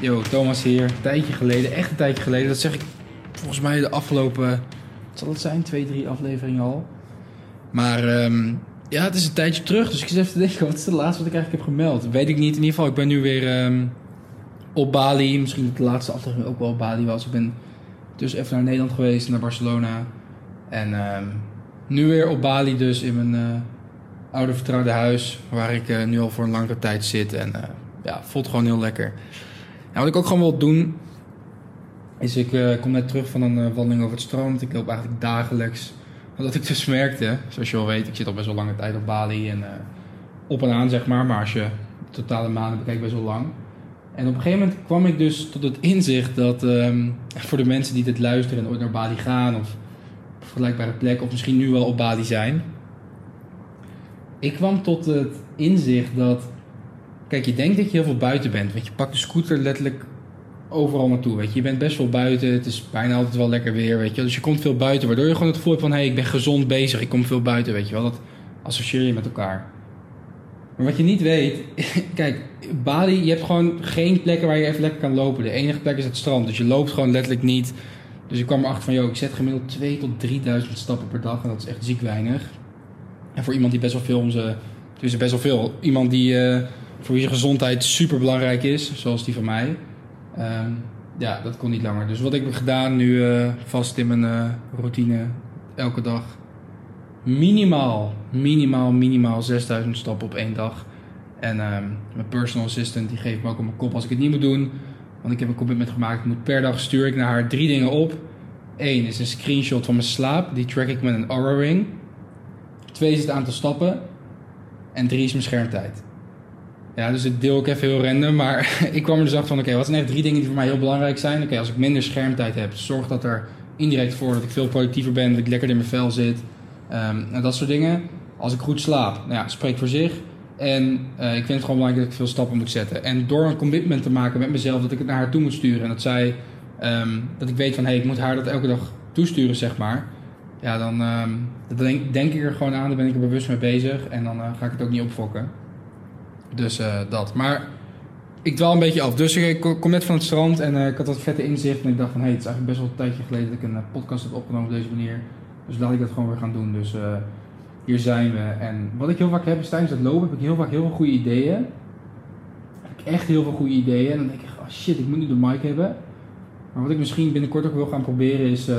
Yo, Thomas hier. Een tijdje geleden, echt een tijdje geleden. Dat zeg ik volgens mij de afgelopen, wat zal het zijn, twee, drie afleveringen al. Maar ehm, ja, het is een tijdje terug. Dus ik zit even te denken, wat is de laatste wat ik eigenlijk heb gemeld? Weet ik niet. In ieder geval, ik ben nu weer ehm, op Bali. Misschien dat de laatste aflevering ook wel op Bali was. Ik ben dus even naar Nederland geweest, naar Barcelona. En ehm, nu weer op Bali dus in mijn eh, oude vertrouwde huis. Waar ik eh, nu al voor een langere tijd zit. En eh, ja, voelt gewoon heel lekker. En wat ik ook gewoon wil doen, is ik kom net terug van een wandeling over het strand. Ik loop eigenlijk dagelijks. Omdat ik dus merkte, zoals je wel weet, ik zit al best wel lange tijd op Bali. En op en aan zeg maar, maar als je de totale maanden bekijkt best wel lang. En op een gegeven moment kwam ik dus tot het inzicht dat ehm, voor de mensen die dit luisteren en ooit naar Bali gaan of vergelijkbare plek of misschien nu wel op Bali zijn. Ik kwam tot het inzicht dat, kijk je denkt dat je heel veel buiten bent, want je pakt de scooter letterlijk overal naartoe, weet je. Je bent best wel buiten, het is bijna altijd wel lekker weer, weet je. Dus je komt veel buiten, waardoor je gewoon het gevoel van, hé, hey, ik ben gezond bezig, ik kom veel buiten, weet je wel. Dat associeer je met elkaar. Maar wat je niet weet, kijk, Bali, je hebt gewoon geen plekken waar je even lekker kan lopen. De enige plek is het strand, dus je loopt gewoon letterlijk niet. Dus ik kwam erachter van, joh, ik zet gemiddeld 2 tot 3000 stappen per dag en dat is echt ziek weinig. En voor iemand die best wel veel zijn, dus best wel veel, iemand die eh, voor wie zijn gezondheid super belangrijk is, zoals die van mij. Ehm, ja, dat kon niet langer. Dus wat ik heb gedaan nu eh, vast in mijn eh, routine, elke dag minimaal, minimaal, minimaal 6000 stappen op één dag. En ehm, mijn personal assistant die geeft me ook op mijn kop als ik het niet moet doen. Want ik heb een commitment gemaakt. Moet per dag stuur ik naar haar drie dingen op. Eén is een screenshot van mijn slaap. Die track ik met een Aura Ring. Twee is het aantal stappen. En drie is mijn schermtijd. Ja, dus dit deel ik even heel random. Maar ik kwam er dus achter van... Oké, wat zijn echt drie dingen die voor mij heel belangrijk zijn? Oké, als ik minder schermtijd heb... Zorg dat er indirect voor dat ik veel productiever ben. Dat ik lekker in mijn vel zit. Ehm, en dat soort dingen. Als ik goed slaap, nou ja, spreekt voor zich. En eh, ik vind het gewoon belangrijk dat ik veel stappen moet zetten. En door een commitment te maken met mezelf dat ik het naar haar toe moet sturen. En dat zij, ehm, dat ik weet van hé, hey, ik moet haar dat elke dag toesturen, zeg maar. Ja, dan ehm, denk, denk ik er gewoon aan, dan ben ik er bewust mee bezig. En dan eh, ga ik het ook niet opfokken. Dus eh, dat. Maar ik dwaal een beetje af. Dus ik kom net van het strand en ik had dat vette inzicht. En ik dacht van hé, hey, het is eigenlijk best wel een tijdje geleden dat ik een podcast heb opgenomen op deze manier. Dus laat ik dat gewoon weer gaan doen. Dus hier zijn we. En wat ik heel vaak heb is tijdens het lopen heb ik heel vaak heel veel goede ideeën. Heb ik echt heel veel goede ideeën. En dan denk ik, oh shit, ik moet nu de mic hebben. Maar wat ik misschien binnenkort ook wil gaan proberen is... eh,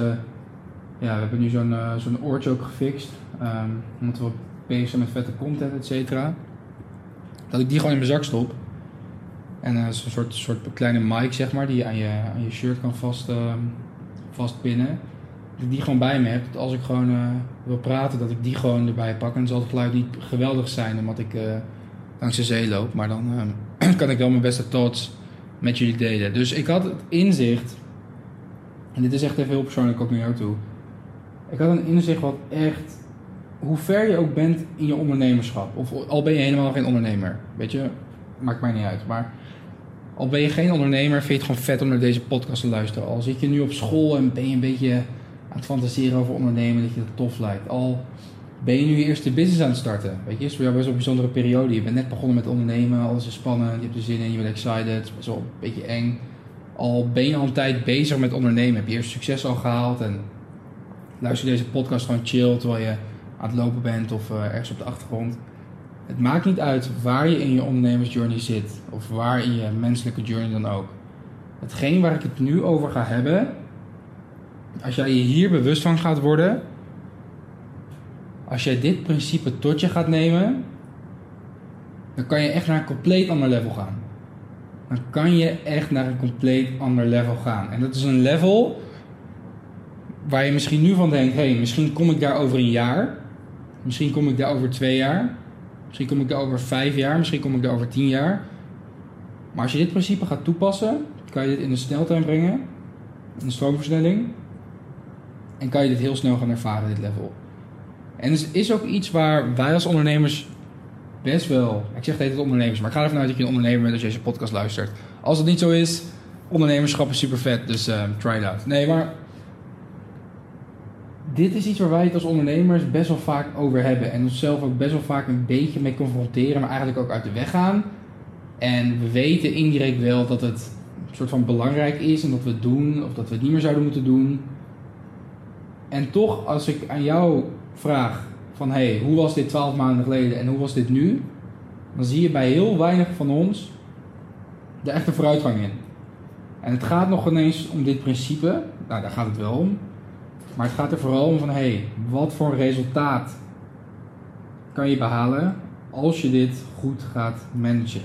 ja, we hebben nu zo'n eh, zo'n oortje ook gefixt. ehm, omdat we bezig zijn met vette content, et cetera. Dat ik die gewoon in mijn zak stop. En eh, zo'n soort, soort kleine mic, zeg maar, die je aan je, aan je shirt kan vast, ehm, vastpinnen. Die gewoon bij me heb. Als ik gewoon eh, wil praten, dat ik die gewoon erbij pak. En dan zal het geluid niet geweldig zijn, omdat ik eh, langs de zee loop. Maar dan ehm, kan ik wel mijn beste thoughts met jullie delen. Dus ik had het inzicht. En dit is echt even heel persoonlijk ook naar jou toe. Ik had een inzicht wat echt hoe ver je ook bent in je ondernemerschap, of al ben je helemaal geen ondernemer, weet je, maakt mij niet uit. Maar al ben je geen ondernemer, vind je het gewoon vet om naar deze podcast te luisteren. Al zit je nu op school en ben je een beetje aan het fantaseren over ondernemen, dat je dat tof lijkt. Al ben je nu je eerste business aan het starten, weet je, is voor jou best wel een bijzondere periode. Je bent net begonnen met ondernemen, alles is spannend, je hebt er zin in, je bent excited, het is wel een beetje eng. Al ben je al een tijd bezig met ondernemen, heb je eerst succes al gehaald en luister deze podcast gewoon chill terwijl je aan het lopen bent of eh, ergens op de achtergrond. Het maakt niet uit waar je in je ondernemersjourney zit of waar in je menselijke journey dan ook. Hetgeen waar ik het nu over ga hebben, als jij je hier bewust van gaat worden, als jij dit principe tot je gaat nemen, dan kan je echt naar een compleet ander level gaan. Dan kan je echt naar een compleet ander level gaan. En dat is een level waar je misschien nu van denkt: hé, hey, misschien kom ik daar over een jaar. Misschien kom ik daar over twee jaar. Misschien kom ik daar over vijf jaar. Misschien kom ik daar over tien jaar. Maar als je dit principe gaat toepassen, kan je dit in de sneltuin brengen, in de stroomversnelling. En kan je dit heel snel gaan ervaren, dit level. En het is ook iets waar wij als ondernemers best wel. Ik zeg het ondernemers, maar ik ga ervan uit dat je een ondernemer bent als je deze podcast luistert. Als het niet zo is, ondernemerschap is super vet, dus uh, try it out. Nee, maar dit is iets waar wij het als ondernemers best wel vaak over hebben. En onszelf ook best wel vaak een beetje mee confronteren, maar eigenlijk ook uit de weg gaan. En we weten indirect wel dat het een soort van belangrijk is en dat we het doen, of dat we het niet meer zouden moeten doen. En toch, als ik aan jou vraag van hey, hoe was dit twaalf maanden geleden en hoe was dit nu? Dan zie je bij heel weinig van ons de echte vooruitgang in. En het gaat nog ineens om dit principe, nou daar gaat het wel om. Maar het gaat er vooral om van hey, wat voor resultaat kan je behalen als je dit goed gaat managen.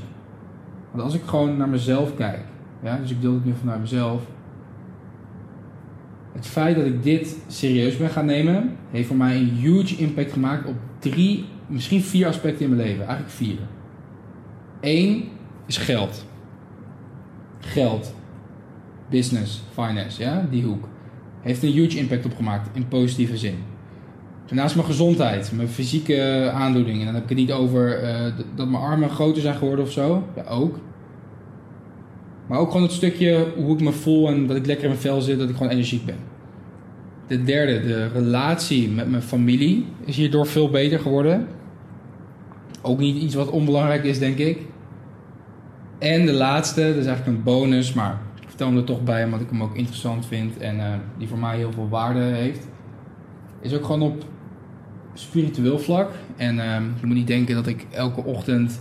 Want als ik gewoon naar mezelf kijk, ja, dus ik deel het nu vanuit mezelf. Het feit dat ik dit serieus ben gaan nemen, heeft voor mij een huge impact gemaakt op drie, misschien vier aspecten in mijn leven. Eigenlijk vier. Eén is geld. Geld. Business, finance, ja, die hoek. Heeft een huge impact op gemaakt in positieve zin. Daarnaast mijn gezondheid, mijn fysieke aandoeningen. Dan heb ik het niet over uh, dat mijn armen groter zijn geworden of zo. Ja, ook. Maar ook gewoon het stukje hoe ik me voel en dat ik lekker in mijn vel zit, dat ik gewoon energiek ben. De derde, de relatie met mijn familie is hierdoor veel beter geworden. Ook niet iets wat onbelangrijk is, denk ik. En de laatste, dat is eigenlijk een bonus, maar ik vertel hem er toch bij omdat ik hem ook interessant vind en uh, die voor mij heel veel waarde heeft. Is ook gewoon op spiritueel vlak. En uh, je moet niet denken dat ik elke ochtend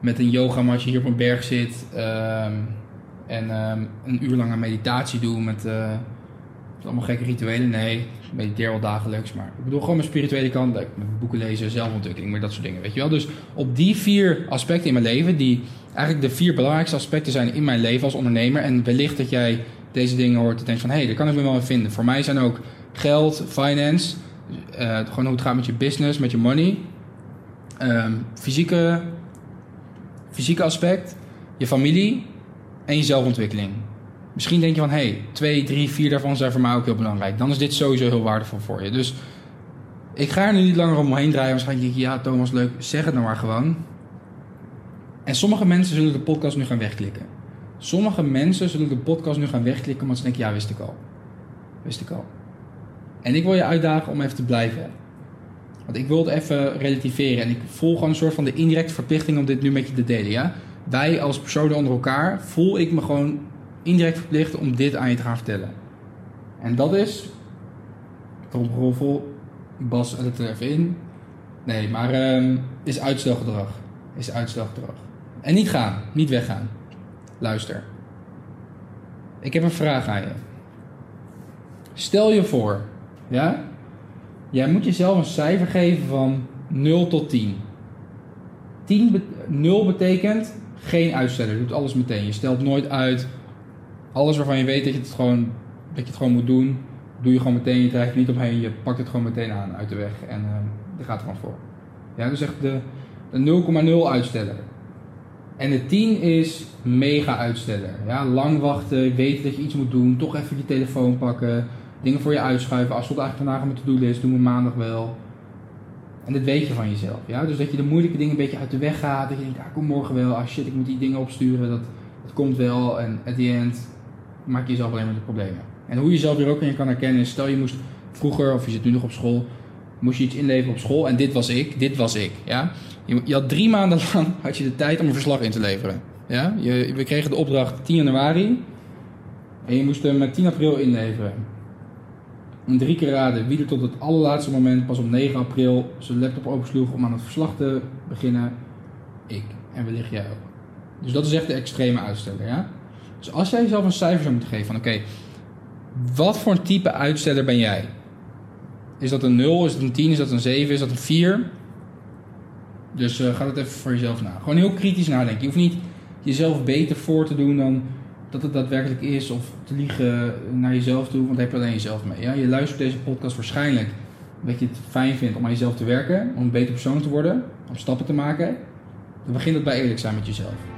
met een yogamatje hier op een berg zit uh, en ehm, een uur lang aan meditatie doe met uh, allemaal gekke rituelen. Nee, ik mediteer wel dagelijks, maar ik bedoel gewoon mijn spirituele kant, met boeken lezen, zelfontwikkeling, maar dat soort dingen, weet je wel. Dus op die vier aspecten in mijn leven, die eigenlijk de vier belangrijkste aspecten zijn in mijn leven als ondernemer, en wellicht dat jij deze dingen hoort en denkt van, hé, hey, daar kan ik me wel in vinden. Voor mij zijn ook geld, finance, uh, gewoon hoe het gaat met je business, met je money, um, fysieke, fysieke aspect, je familie en je zelfontwikkeling. Misschien denk je van, hé, hey, twee, drie, vier daarvan zijn voor mij ook heel belangrijk. Dan is dit sowieso heel waardevol voor je. Dus ik ga er nu niet langer omheen draaien. Waarschijnlijk denk je, ja Thomas, leuk, zeg het nou maar gewoon. En sommige mensen zullen de podcast nu gaan wegklikken. Sommige mensen zullen de podcast nu gaan wegklikken omdat ze denken, ja, wist ik al. Wist ik al. En ik wil je uitdagen om even te blijven. Want ik wil het even relativeren. En ik voel gewoon een soort van de indirecte verplichting om dit nu met je te delen. Ja? Wij als personen onder elkaar voel ik me gewoon indirect verplicht om dit aan je te gaan vertellen. En dat is. Tromgeroffel. Bas het er even in. Nee, maar um, is uitstelgedrag. Is uitstelgedrag. En niet gaan. Niet weggaan. Luister. Ik heb een vraag aan je. Stel je voor, ja? Jij moet jezelf een cijfer geven van 0 tot 10. 10 be 0 betekent geen uitsteller. Je doet alles meteen. Je stelt nooit uit. Alles waarvan je weet dat je het gewoon, dat je het gewoon moet doen, doe je gewoon meteen. Je draait er niet omheen. Je pakt het gewoon meteen aan uit de weg. En uh, gaat er gewoon voor. Ja, dus echt de, de 0,0 uitsteller. En de 10 is mega uitsteller. Ja, lang wachten, weten dat je iets moet doen, toch even je telefoon pakken, dingen voor je uitschuiven. Als het eigenlijk vandaag op mijn to-do-list, doen we maandag wel. En dat weet je van jezelf. Ja? Dus dat je de moeilijke dingen een beetje uit de weg gaat. Dat je denkt, ah, kom morgen wel. Ah shit, ik moet die dingen opsturen. Dat, dat komt wel. En at the end maak je jezelf alleen maar de problemen. En hoe je jezelf hier ook in kan herkennen is, stel je moest vroeger, of je zit nu nog op school, moest je iets inleveren op school. En dit was ik, dit was ik. Ja? Je, je had drie maanden lang had je de tijd om een verslag in te leveren. Ja? Je, we kregen de opdracht 10 januari. En je moest hem met 10 april inleveren. En drie keer raden wie er tot het allerlaatste moment, pas op 9 april, zijn laptop opensloeg om aan het verslag te beginnen. Ik. En wellicht jij ook. Dus dat is echt de extreme uitsteller, ja? Dus als jij jezelf een cijfer zou moeten geven van oké, wat voor een type uitsteller ben jij? Is dat een 0, is dat een 10, is dat een 7, is dat een 4? Dus uh, ga dat even voor jezelf na. Gewoon heel kritisch nadenken. Je hoeft niet jezelf beter voor te doen dan dat het daadwerkelijk is of te liegen naar jezelf toe, want daar heb je alleen jezelf mee. Ja? Je luistert deze podcast waarschijnlijk omdat je het fijn vindt om aan jezelf te werken, om een beter persoon te worden, om stappen te maken. Dan begint het bij eerlijk zijn met jezelf.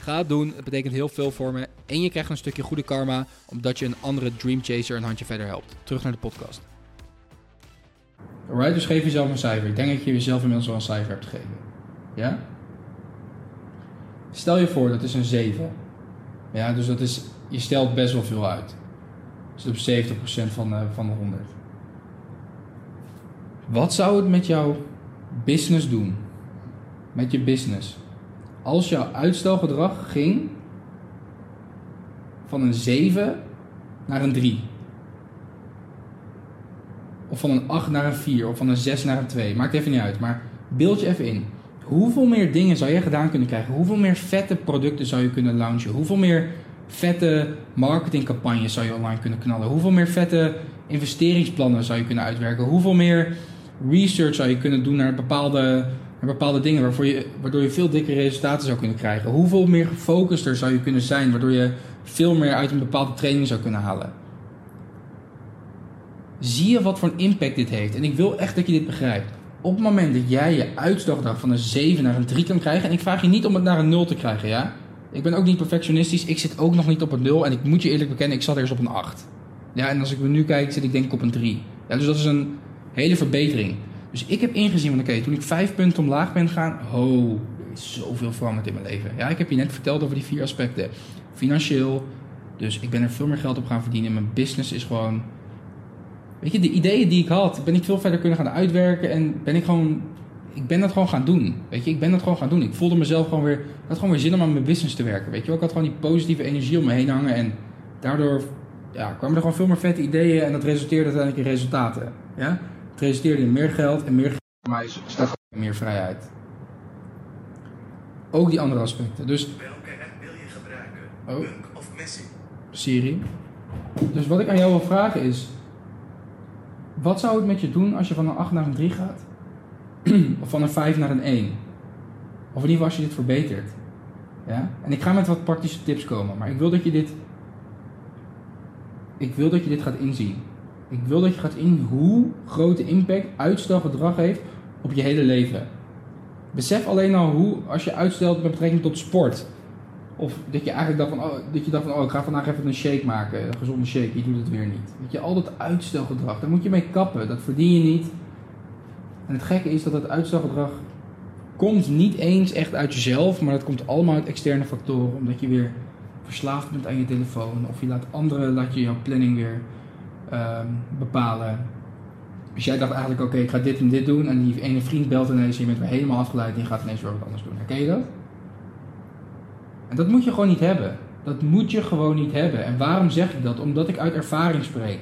Ga het doen, het betekent heel veel voor me. En je krijgt een stukje goede karma, omdat je een andere Dream Chaser een handje verder helpt. Terug naar de podcast. Alright, dus geef jezelf een cijfer. Ik denk dat je jezelf inmiddels wel een cijfer hebt gegeven. Ja? Stel je voor, dat is een 7. Ja, dus dat is, je stelt best wel veel uit. Dus is 70% van de, van de 100. Wat zou het met jouw business doen? Met je business? Als jouw uitstelgedrag ging van een 7 naar een 3. Of van een 8 naar een 4. Of van een 6 naar een 2. Maakt even niet uit. Maar beeld je even in. Hoeveel meer dingen zou je gedaan kunnen krijgen? Hoeveel meer vette producten zou je kunnen launchen? Hoeveel meer vette marketingcampagnes zou je online kunnen knallen? Hoeveel meer vette investeringsplannen zou je kunnen uitwerken? Hoeveel meer research zou je kunnen doen naar bepaalde bepaalde dingen waarvoor je, waardoor je veel dikkere resultaten zou kunnen krijgen. Hoeveel meer gefocuster zou je kunnen zijn, waardoor je veel meer uit een bepaalde training zou kunnen halen. Zie je wat voor een impact dit heeft? En ik wil echt dat je dit begrijpt. Op het moment dat jij je uitslagdag van een 7 naar een 3 kan krijgen, en ik vraag je niet om het naar een 0 te krijgen, ja? Ik ben ook niet perfectionistisch, ik zit ook nog niet op een 0 en ik moet je eerlijk bekennen, ik zat eerst op een 8. Ja, en als ik me nu kijk, zit ik denk ik op een 3. Ja, dus dat is een hele verbetering. Dus ik heb ingezien van oké, toen ik vijf punten omlaag ben gegaan, ho, er is zoveel veranderd in mijn leven. Ja, ik heb je net verteld over die vier aspecten. Financieel, dus ik ben er veel meer geld op gaan verdienen. Mijn business is gewoon, weet je, de ideeën die ik had, ben ik veel verder kunnen gaan uitwerken en ben ik gewoon, ik ben dat gewoon gaan doen. Weet je, ik ben dat gewoon gaan doen. Ik voelde mezelf gewoon weer, had gewoon weer zin om aan mijn business te werken. Weet je, ik had gewoon die positieve energie om me heen hangen en daardoor ja, kwamen er gewoon veel meer vette ideeën en dat resulteerde uiteindelijk in resultaten. Ja? Het resulteerde in meer geld en meer mij staat meer vrijheid. Ook die andere aspecten. Dus, Welke app wil je gebruiken? Oh. Bunk of Messi? Siri. Dus wat ik aan jou wil vragen is: wat zou het met je doen als je van een 8 naar een 3 gaat? of van een 5 naar een 1? Of in ieder geval als je dit verbetert. Ja? En ik ga met wat praktische tips komen, maar ik wil dat je dit. Ik wil dat je dit gaat inzien. Ik wil dat je gaat in hoe grote impact uitstelgedrag heeft op je hele leven. Besef alleen al hoe, als je uitstelt met betrekking tot sport. Of dat je eigenlijk dacht van, oh, dat je dacht van, oh, ik ga vandaag even een shake maken. Een gezonde shake, je doet het weer niet. Weet je, al dat uitstelgedrag, daar moet je mee kappen. Dat verdien je niet. En het gekke is dat het uitstelgedrag komt niet eens echt uit jezelf, maar dat komt allemaal uit externe factoren. Omdat je weer verslaafd bent aan je telefoon. Of je laat anderen, laat je jouw planning weer Ehm, bepalen. Dus jij dacht eigenlijk, oké, ik ga dit en dit doen. En die ene vriend belt ineens, je bent weer helemaal afgeleid en je gaat ineens weer wat anders doen. Herken je dat? En dat moet je gewoon niet hebben. Dat moet je gewoon niet hebben. En waarom zeg ik dat? Omdat ik uit ervaring spreek.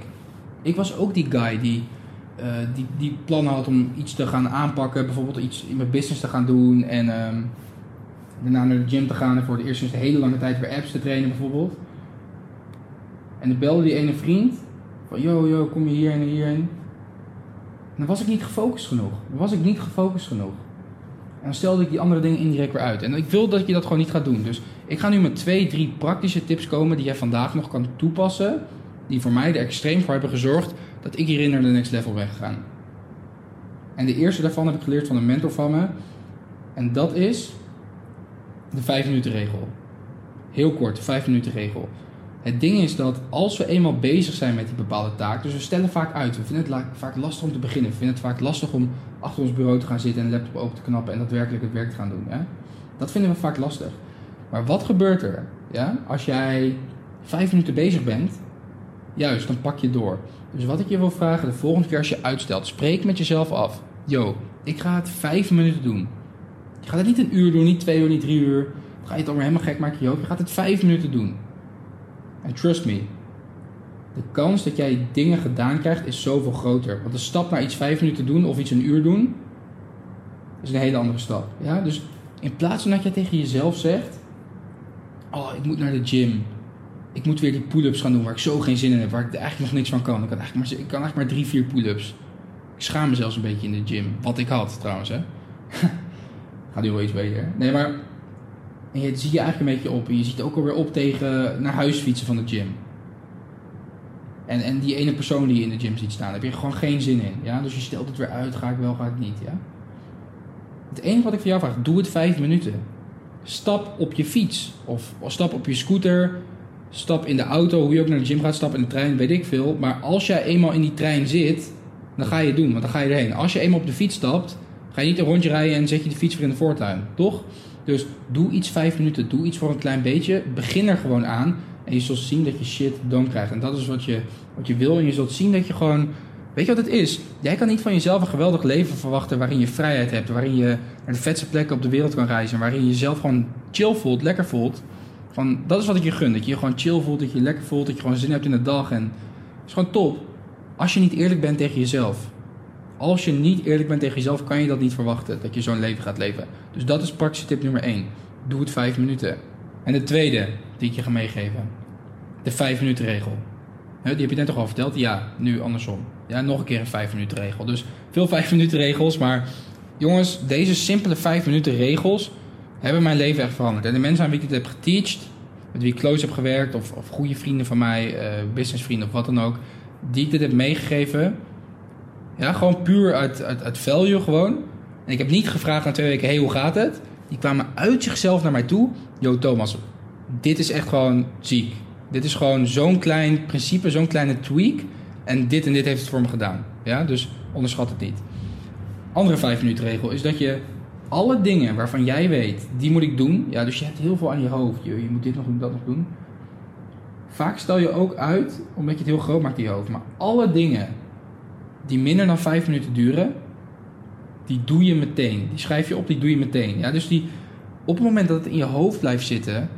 Ik was ook die guy die, uh, die, die plannen had om iets te gaan aanpakken. Bijvoorbeeld iets in mijn business te gaan doen. En um, daarna naar de gym te gaan. En voor de eerste een hele lange tijd weer apps te trainen bijvoorbeeld. En dan belde die ene vriend. Van yo, yo, kom je hierheen en hierheen. En dan was ik niet gefocust genoeg. Dan was ik niet gefocust genoeg. En dan stelde ik die andere dingen indirect weer uit. En ik wil dat je dat gewoon niet gaat doen. Dus ik ga nu met twee, drie praktische tips komen die jij vandaag nog kan toepassen. Die voor mij er extreem voor hebben gezorgd dat ik hierin naar de next level ben gegaan. En de eerste daarvan heb ik geleerd van een mentor van me. En dat is de 5 minuten regel. Heel kort, de 5 minuten regel. Het ding is dat als we eenmaal bezig zijn met die bepaalde taak, dus we stellen vaak uit, we vinden het vaak lastig om te beginnen, we vinden het vaak lastig om achter ons bureau te gaan zitten en de laptop open te knappen en daadwerkelijk het werk te gaan doen. Ja? Dat vinden we vaak lastig. Maar wat gebeurt er ja? als jij vijf minuten bezig bent? Juist, dan pak je door. Dus wat ik je wil vragen, de volgende keer als je uitstelt, spreek met jezelf af. Yo, ik ga het vijf minuten doen. Je gaat het niet een uur doen, niet twee uur, niet drie uur. Dan ga je het allemaal helemaal gek maken. Yo, je gaat het vijf minuten doen. En trust me, de kans dat jij dingen gedaan krijgt is zoveel groter. Want de stap naar iets vijf minuten doen of iets een uur doen, is een hele andere stap. Ja? Dus in plaats van dat je tegen jezelf zegt, oh, ik moet naar de gym. Ik moet weer die pull-ups gaan doen waar ik zo geen zin in heb, waar ik eigenlijk nog niks van kan. Ik, had eigenlijk maar, ik kan eigenlijk maar drie, vier pull-ups. Ik schaam me zelfs een beetje in de gym. Wat ik had trouwens, hè. Gaat nu wel iets beter. Nee, maar en je zie je eigenlijk een beetje op. En je ziet ook alweer op tegen naar huis fietsen van de gym. En, en die ene persoon die je in de gym ziet staan, daar heb je gewoon geen zin in. Ja? Dus je stelt het weer uit, ga ik wel, ga ik niet. Ja? Het enige wat ik van jou vraag, doe het vijf minuten. Stap op je fiets. Of, of stap op je scooter. Stap in de auto, hoe je ook naar de gym gaat, stap in de trein, weet ik veel. Maar als jij eenmaal in die trein zit, dan ga je het doen, want dan ga je erheen. Als je eenmaal op de fiets stapt, ga je niet een rondje rijden en zet je de fiets weer in de voortuin, toch? Dus doe iets vijf minuten, doe iets voor een klein beetje. Begin er gewoon aan en je zult zien dat je shit dan krijgt. En dat is wat je, wat je wil en je zult zien dat je gewoon... Weet je wat het is? Jij kan niet van jezelf een geweldig leven verwachten waarin je vrijheid hebt. Waarin je naar de vetste plekken op de wereld kan reizen. Waarin je jezelf gewoon chill voelt, lekker voelt. Van, dat is wat ik je gun. Dat je je gewoon chill voelt, dat je je lekker voelt, dat je gewoon zin hebt in de dag. En het is gewoon top. Als je niet eerlijk bent tegen jezelf. Als je niet eerlijk bent tegen jezelf, kan je dat niet verwachten. Dat je zo'n leven gaat leven. Dus dat is praktische tip nummer 1. Doe het 5 minuten. En de tweede die ik je ga meegeven. De 5 minuten regel. Die heb je net toch al verteld? Ja, nu andersom. Ja, nog een keer een 5 minuten regel. Dus veel 5 minuten regels. Maar jongens, deze simpele 5 minuten regels hebben mijn leven echt veranderd. En de mensen aan wie ik het heb geteacht, met wie ik close heb gewerkt, of, of goede vrienden van mij, uh, businessvrienden of wat dan ook, die ik dit heb meegegeven. Ja, gewoon puur uit, uit, uit value gewoon. En ik heb niet gevraagd na twee weken, hey, hoe gaat het? Die kwamen uit zichzelf naar mij toe. Yo, Thomas, dit is echt gewoon ziek. Dit is gewoon zo'n klein principe, zo'n kleine tweak. En dit en dit heeft het voor me gedaan. Ja, dus onderschat het niet. Andere vijf minuten regel is dat je alle dingen waarvan jij weet, die moet ik doen. Ja, dus je hebt heel veel aan je hoofd. Je, je moet dit nog doen, dat nog doen. Vaak stel je ook uit, omdat je het heel groot maakt in je hoofd. Maar alle dingen die minder dan vijf minuten duren, die doe je meteen. Die schrijf je op, die doe je meteen. Ja, dus die, op het moment dat het in je hoofd blijft zitten,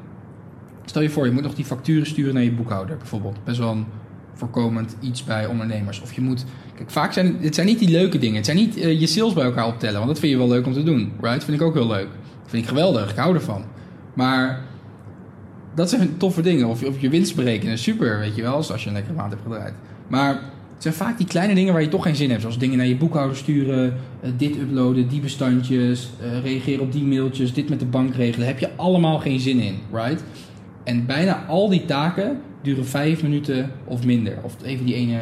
stel je voor, je moet nog die facturen sturen naar je boekhouder bijvoorbeeld. Best wel een voorkomend iets bij ondernemers. Of je moet, kijk, vaak zijn het zijn niet die leuke dingen. Het zijn niet uh, je sales bij elkaar optellen, want dat vind je wel leuk om te doen. Right? Vind ik ook heel leuk. Vind ik geweldig, ik hou ervan. Maar dat zijn toffe dingen. Of, of je winst berekenen, super, weet je wel, als je een lekkere maand hebt gedraaid. Maar het zijn vaak die kleine dingen waar je toch geen zin hebt. Zoals dingen naar je boekhouder sturen, uh, dit uploaden, die bestandjes, uh, reageren op die mailtjes, dit met de bank regelen. Heb je allemaal geen zin in, right? En bijna al die taken duren vijf minuten of minder. Of even die ene,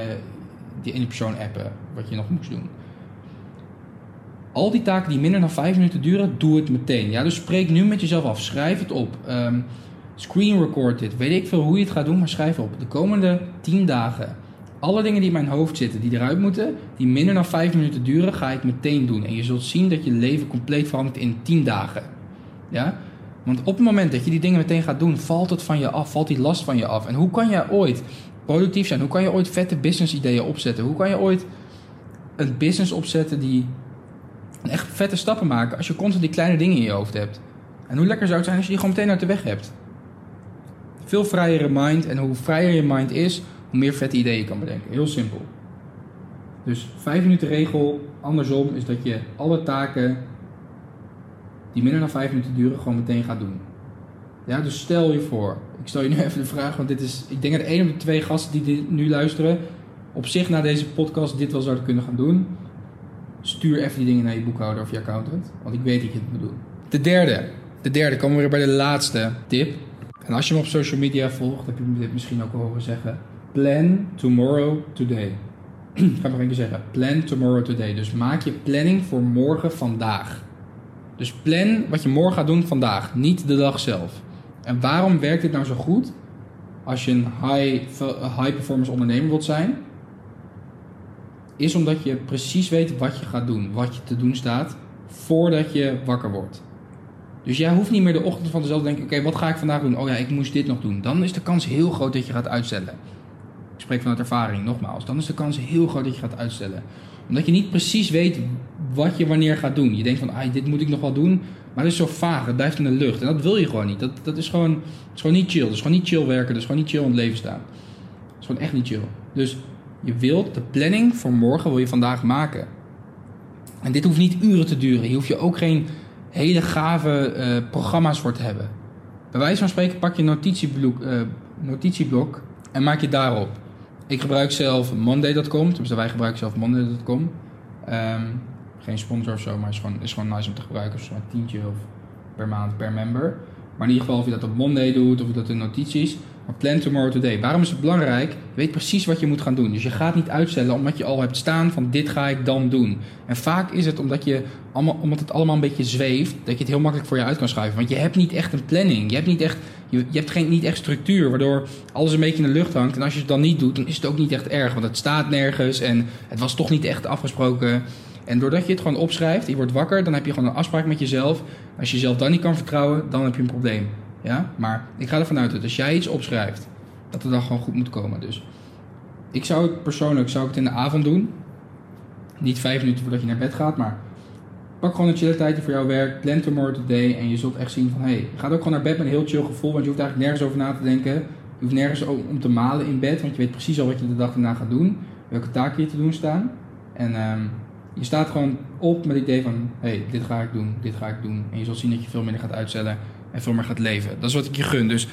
die ene persoon appen, wat je nog moest doen. Al die taken die minder dan vijf minuten duren, doe het meteen. Ja, dus spreek nu met jezelf af. Schrijf het op. Um, screen record dit. Weet ik veel hoe je het gaat doen, maar schrijf op. De komende tien dagen alle dingen die in mijn hoofd zitten, die eruit moeten, die minder dan 5 minuten duren, ga ik meteen doen. En je zult zien dat je leven compleet verandert in 10 dagen. Ja? Want op het moment dat je die dingen meteen gaat doen, valt het van je af, valt die last van je af. En hoe kan je ooit productief zijn? Hoe kan je ooit vette business ideeën opzetten? Hoe kan je ooit een business opzetten die echt vette stappen maken als je constant die kleine dingen in je hoofd hebt? En hoe lekker zou het zijn als je die gewoon meteen uit de weg hebt? Veel vrijere mind en hoe vrijer je mind is, hoe meer vette ideeën kan bedenken. Heel simpel. Dus 5 minuten regel, andersom, is dat je alle taken die minder dan 5 minuten duren, gewoon meteen gaat doen. Ja, dus stel je voor, ik stel je nu even de vraag, want dit is, ik denk dat één op de twee gasten die nu luisteren, op zich na deze podcast dit wel zouden kunnen gaan doen. Stuur even die dingen naar je boekhouder of je accountant, want ik weet dat je het moet doen. De derde, de derde, komen we weer bij de laatste tip. En als je me op social media volgt, heb je dit misschien ook al horen zeggen. Plan tomorrow today. Ik ga nog een zeggen. Plan tomorrow today. Dus maak je planning voor morgen vandaag. Dus plan wat je morgen gaat doen vandaag, niet de dag zelf. En waarom werkt dit nou zo goed? Als je een high, high performance ondernemer wilt zijn, is omdat je precies weet wat je gaat doen, wat je te doen staat, voordat je wakker wordt. Dus jij hoeft niet meer de ochtend van dezelfde te denken: oké, wat ga ik vandaag doen? Oh ja, ik moest dit nog doen. Dan is de kans heel groot dat je gaat uitstellen. Spreek vanuit ervaring, nogmaals. Dan is de kans heel groot dat je gaat uitstellen. Omdat je niet precies weet wat je wanneer gaat doen. Je denkt van, ah, dit moet ik nog wel doen. Maar het is zo vaag, het blijft in de lucht. En dat wil je gewoon niet. Dat, dat is, gewoon, is gewoon niet chill. Dat is gewoon niet chill werken. Dat is gewoon niet chill in het leven staan. Dat is gewoon echt niet chill. Dus je wilt de planning voor morgen wil je vandaag maken. En dit hoeft niet uren te duren. Hier hoef je ook geen hele gave uh, programma's voor te hebben. Bij wijze van spreken pak je een eh, notitieblok en maak je daarop. Ik gebruik zelf Monday.com, tenminste wij gebruiken zelf Monday.com. Ehm, geen sponsor of zo, maar is gewoon, is gewoon nice om te gebruiken. Zo'n tientje of per maand per member. Maar in ieder geval of je dat op Monday doet of dat in notities. Plan tomorrow today. Waarom is het belangrijk? Je weet precies wat je moet gaan doen. Dus je gaat niet uitstellen omdat je al hebt staan van dit ga ik dan doen. En vaak is het omdat, je allemaal, omdat het allemaal een beetje zweeft, dat je het heel makkelijk voor je uit kan schuiven. Want je hebt niet echt een planning. Je hebt niet echt, je, je hebt geen, niet echt structuur, waardoor alles een beetje in de lucht hangt. En als je het dan niet doet, dan is het ook niet echt erg. Want het staat nergens en het was toch niet echt afgesproken. En doordat je het gewoon opschrijft, je wordt wakker, dan heb je gewoon een afspraak met jezelf. Als je jezelf dan niet kan vertrouwen, dan heb je een probleem. Ja? Maar ik ga ervan uit dat als jij iets opschrijft, dat het dan gewoon goed moet komen. Dus ik zou het persoonlijk zou ik het in de avond doen. Niet vijf minuten voordat je naar bed gaat, maar pak gewoon een chille tijdje voor jouw werk. Plan tomorrow today. En je zult echt zien van, hé, hey, je gaat ook gewoon naar bed met een heel chill gevoel. Want je hoeft eigenlijk nergens over na te denken. Je hoeft nergens om te malen in bed. Want je weet precies al wat je de dag erna gaat doen. Welke taken je te doen staan. En ehm, je staat gewoon op met het idee van, hé, hey, dit ga ik doen, dit ga ik doen. En je zult zien dat je veel minder gaat uitstellen en veel meer gaat leven. Dat is wat ik je gun. Dus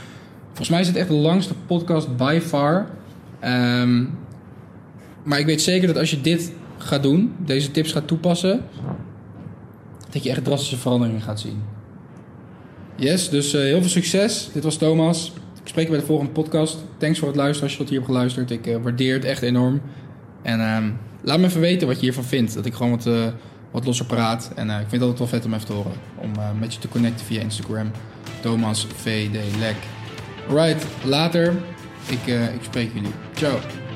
volgens mij is het echt de langste podcast by far. Ehm, maar ik weet zeker dat als je dit gaat doen, deze tips gaat toepassen, dat je echt drastische veranderingen gaat zien. Yes, dus uh, heel veel succes. Dit was Thomas. Ik spreek je bij de volgende podcast. Thanks voor het luisteren als je tot hier hebt geluisterd. Ik uh, waardeer het echt enorm. En um, laat me even weten wat je hiervan vindt. Dat ik gewoon wat, uh, wat losser praat. En ik vind het altijd wel vet om even te horen. Om met je te connecten via Instagram. Thomas VD Lek. Alright, later. Ik, ik spreek jullie. Ciao.